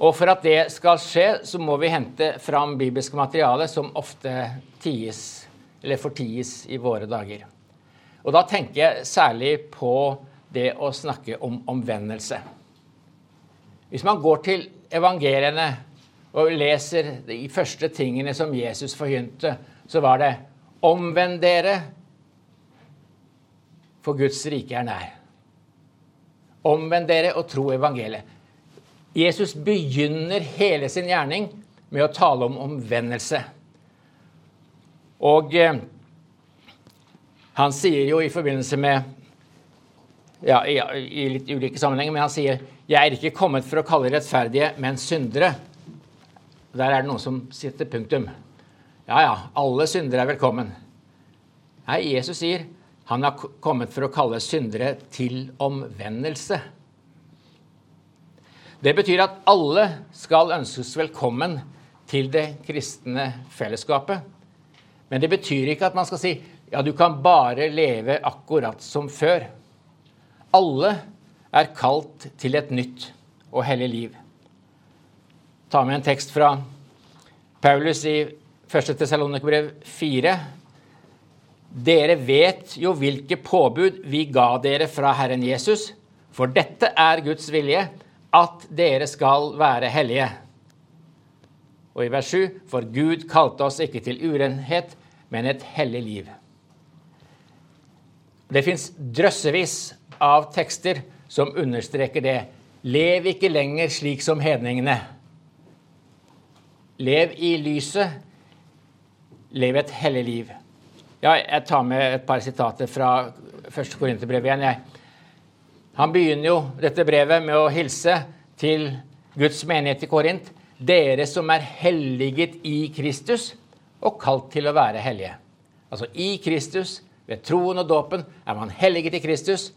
Og for at det skal skje, så må vi hente fram bibelsk materiale som ofte ties, eller forties i våre dager. Og da tenker jeg særlig på det å snakke om omvendelse. Hvis man går til evangeliene og leser de første tingene som Jesus forkynte, så var det 'Omvend dere, for Guds rike er nær'. Omvend dere og tro evangeliet. Jesus begynner hele sin gjerning med å tale om omvendelse. Og eh, han sier jo i forbindelse med ja, i, i, litt ulike sammenhenger, men han sier 'Jeg er ikke kommet for å kalle rettferdige, men syndere'. Der er det noen som sitter punktum. Ja, ja, alle syndere er velkommen. Nei, Jesus sier han har kommet for å kalle syndere til omvendelse. Det betyr at alle skal ønskes velkommen til det kristne fellesskapet. Men det betyr ikke at man skal si ja, du kan bare leve akkurat som før. Alle er kalt til et nytt og hellig liv. Ta med en tekst fra Paulus i 1. Tessalonikerbrev 4. Dere vet jo hvilke påbud vi ga dere fra Herren Jesus, for dette er Guds vilje at dere skal være hellige. Og i vers 7.: For Gud kalte oss ikke til urenhet, men et hellig liv. Det fins drøssevis av tekster som understreker det. Lev ikke lenger slik som hedningene. Lev i lyset. Lev et hellig liv. Ja, jeg tar med et par sitater fra 1. Korinterbrev igjen. jeg. Han begynner jo dette brevet med å hilse til Guds menighet i Korint. Dere som er helliget i Kristus og kalt til å være hellige. Altså i Kristus, ved troen og dåpen, er man helliget i Kristus.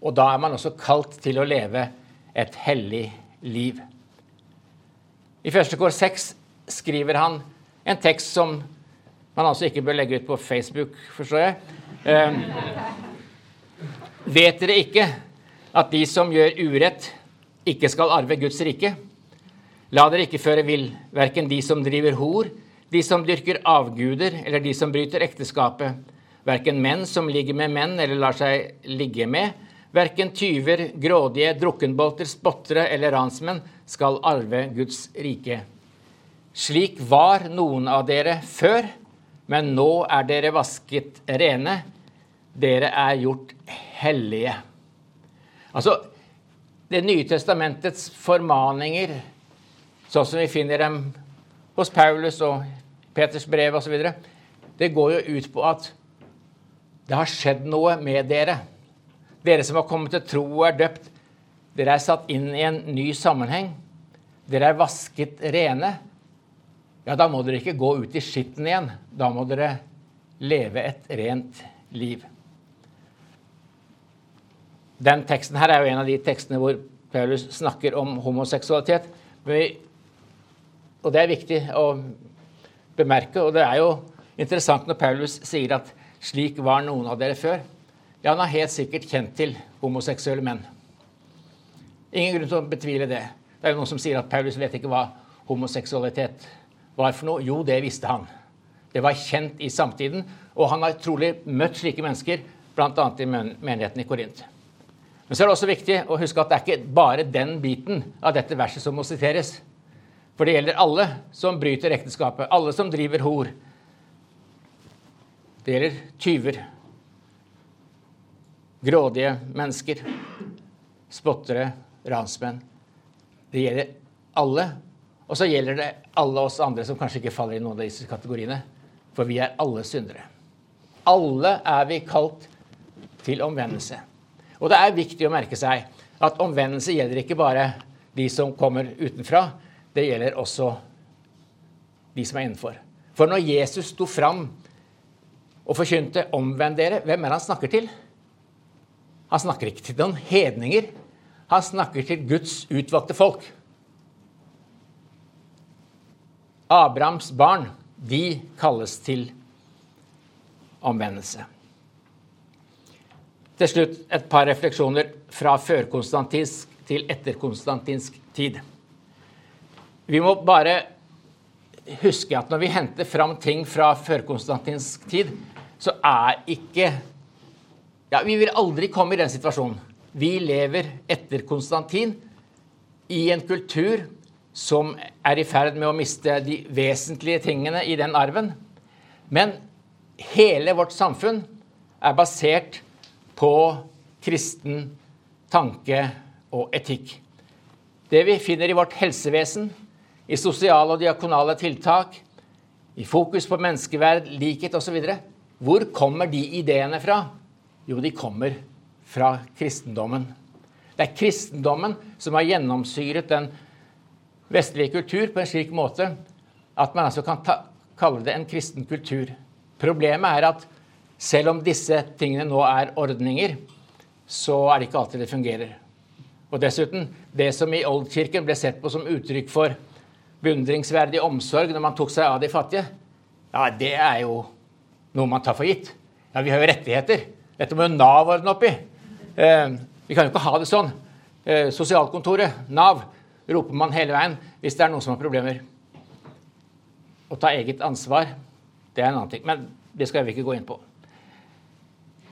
Og da er man også kalt til å leve et hellig liv. I første kår 6 skriver han en tekst som man altså ikke bør legge ut på Facebook, forstår jeg. Eh, vet dere ikke at de som gjør urett, ikke skal arve Guds rike? La dere ikke føre vill, verken de som driver hor, de som dyrker avguder, eller de som bryter ekteskapet, verken menn som ligger med menn eller lar seg ligge med, verken tyver, grådige, drukkenbolter, spottere eller ransmenn skal arve Guds rike. Slik var noen av dere før, men nå er dere vasket rene. Dere er gjort hellige. Altså, Det nye testamentets formaninger, sånn som vi finner dem hos Paulus og Peters brev osv., det går jo ut på at det har skjedd noe med dere. Dere som har kommet til tro og er døpt, dere er satt inn i en ny sammenheng. Dere er vasket rene. Ja, da må dere ikke gå ut i skitten igjen. Da må dere leve et rent liv. Den teksten her er jo en av de tekstene hvor Paulus snakker om homoseksualitet. Og det er viktig å bemerke. Og det er jo interessant når Paulus sier at 'slik var noen av dere før'. Ja, han har helt sikkert kjent til homoseksuelle menn. Ingen grunn til å betvile det. Det er jo noen som sier at Paulus vet ikke hva homoseksualitet var for noe. Jo, det visste han. Det var kjent i samtiden, og han har trolig møtt slike mennesker, bl.a. i menigheten i Korint. Men så er det også viktig å huske at det er ikke bare den biten av dette verset som må siteres. For det gjelder alle som bryter ekteskapet, alle som driver hor. Det gjelder tyver, grådige mennesker, spottere, ransmenn. Det gjelder alle. Og så gjelder det alle oss andre som kanskje ikke faller i noen av disse kategoriene. For vi er alle syndere. Alle er vi kalt til omvendelse. Og det er viktig å merke seg at omvendelse gjelder ikke bare de som kommer utenfra. Det gjelder også de som er innenfor. For når Jesus sto fram og forkynte 'omvend dere', hvem er det han snakker til? Han snakker ikke til noen hedninger. Han snakker til Guds utvalgte folk. Abrahams barn, de kalles til omvendelse. Til slutt et par refleksjoner fra førkonstantinsk til etterkonstantinsk tid. Vi må bare huske at når vi henter fram ting fra førkonstantinsk tid, så er ikke ja, Vi vil aldri komme i den situasjonen. Vi lever etter Konstantin i en kultur som er i ferd med å miste de vesentlige tingene i den arven. Men hele vårt samfunn er basert på kristen tanke og etikk. Det vi finner i vårt helsevesen, i sosiale og diakonale tiltak, i fokus på menneskeverd, likhet osv. Hvor kommer de ideene fra? Jo, de kommer fra kristendommen. Det er kristendommen som har gjennomsyret den vestlige kultur på en slik måte at man altså kan kalle det en kristen kultur. Problemet er at selv om disse tingene nå er ordninger, så er det ikke alltid det fungerer. Og dessuten, det som i oldkirken ble sett på som uttrykk for beundringsverdig omsorg når man tok seg av de fattige, ja, det er jo noe man tar for gitt. Ja, vi har jo rettigheter. Dette må jo Nav ordne opp i. Eh, vi kan jo ikke ha det sånn. Eh, sosialkontoret, Nav, roper man hele veien hvis det er noen som har problemer. Å ta eget ansvar, det er en annen ting. Men det skal vi ikke gå inn på.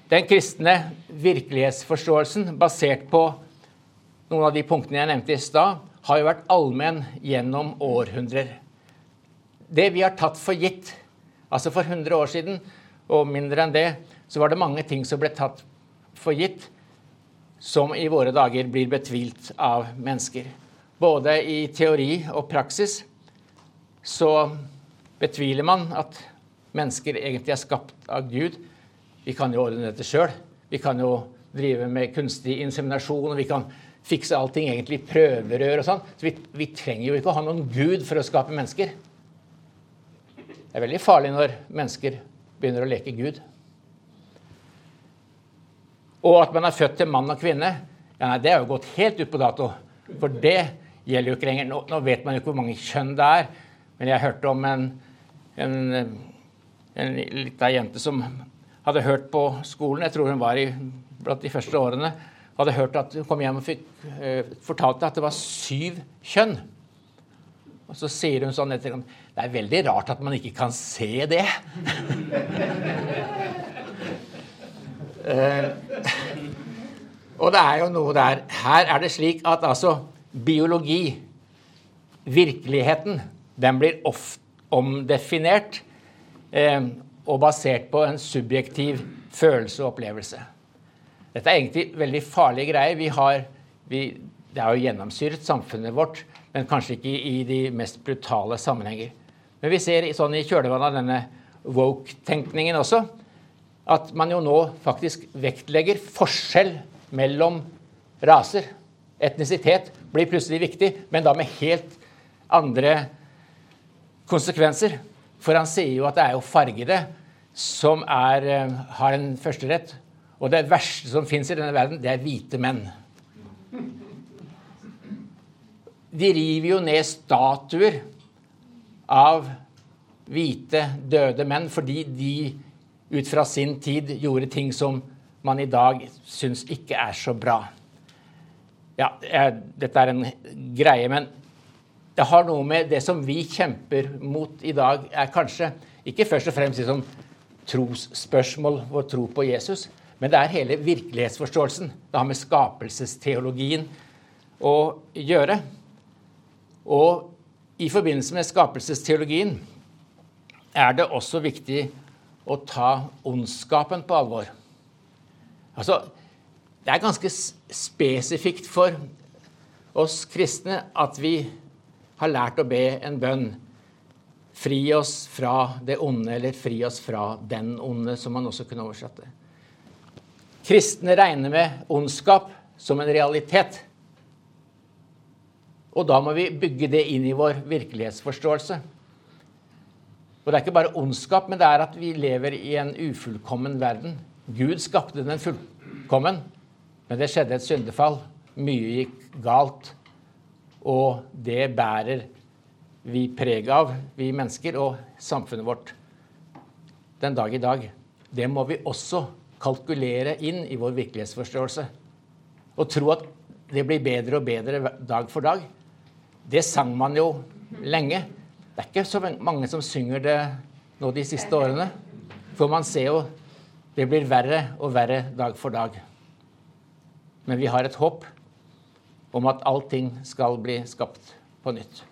Den kristne virkelighetsforståelsen basert på noen av de punktene jeg nevnte i stad, har jo vært allmenn gjennom århundrer. Det vi har tatt for gitt, altså for 100 år siden og mindre enn det, så var det mange ting som ble tatt for gitt, som i våre dager blir betvilt av mennesker. Både i teori og praksis så betviler man at mennesker egentlig er skapt av Gud. Vi kan jo ordne dette sjøl. Vi kan jo drive med kunstig inseminasjon. og vi kan fikse allting egentlig prøverør og sånn. Så vi, vi, trenger jo ikke å ha noen gud for å skape mennesker. Det er veldig farlig når mennesker begynner å leke Gud. Og at man er født til mann og kvinne, ja, nei, det er jo gått helt ut på dato. For det gjelder jo ikke lenger. Nå, nå vet man jo ikke hvor mange kjønn det er. Men jeg hørte om en, en, en lita jente som hadde hørt på skolen, jeg tror hun var i, blant de første årene, hadde hørt at hun kom hjem og fikk, eh, fortalte at det var syv kjønn. Og så sier hun sånn etter Det er veldig rart at man ikke kan se det. eh, og det er jo noe der Her er det slik at altså biologi, virkeligheten, den blir ofte omdefinert eh, og basert på en subjektiv følelse og opplevelse. Dette er egentlig veldig farlige greier. Vi har, vi, det er jo gjennomsyret samfunnet vårt, men kanskje ikke i, de mest brutale sammenhenger. Men vi ser sånn i kjølvannet av denne woke-tenkningen også at man jo nå faktisk vektlegger forskjell mellom raser. Etnisitet blir plutselig viktig, men da med helt andre konsekvenser. For han sier jo at det er jo fargede som er, eh, har en førsterett, og det verste som fins i denne verden, det er hvite menn. De river jo ned statuer av hvite, døde menn fordi de ut fra sin tid gjorde ting som man i dag syns ikke er så bra. Ja, dette er en greie, men det har noe med det som vi kjemper mot i dag, er kanskje ikke først og fremst liksom trosspørsmål, vår tro på Jesus, men det er hele virkelighetsforståelsen. Det har med skapelsesteologien å gjøre. Og i forbindelse med skapelsesteologien er det også viktig å ta ondskapen på alvor. Altså, det er ganske spesifikt for oss kristne at vi har lært å be en bønn. Fri oss fra det onde, eller fri oss fra den onde, som man også kunne oversatt det. Kristne regner med ondskap som en realitet. Og da må vi bygge det inn i vår virkelighetsforståelse. Og det er ikke bare ondskap, men det er at vi lever i en ufullkommen verden. Gud skapte den fullkommen, men det skjedde et syndefall. Mye gikk galt. Og det bærer vi preg av, vi mennesker og samfunnet vårt, den dag i dag. det må vi også kalkulere inn i vår virkelighetsforståelse. Og tro at det blir bedre og bedre dag for dag. Det sang man jo lenge. Det er ikke så mange som synger det nå de siste årene. For man ser jo det blir verre og verre dag for dag. Men vi har et håp om at allting skal bli skapt på nytt.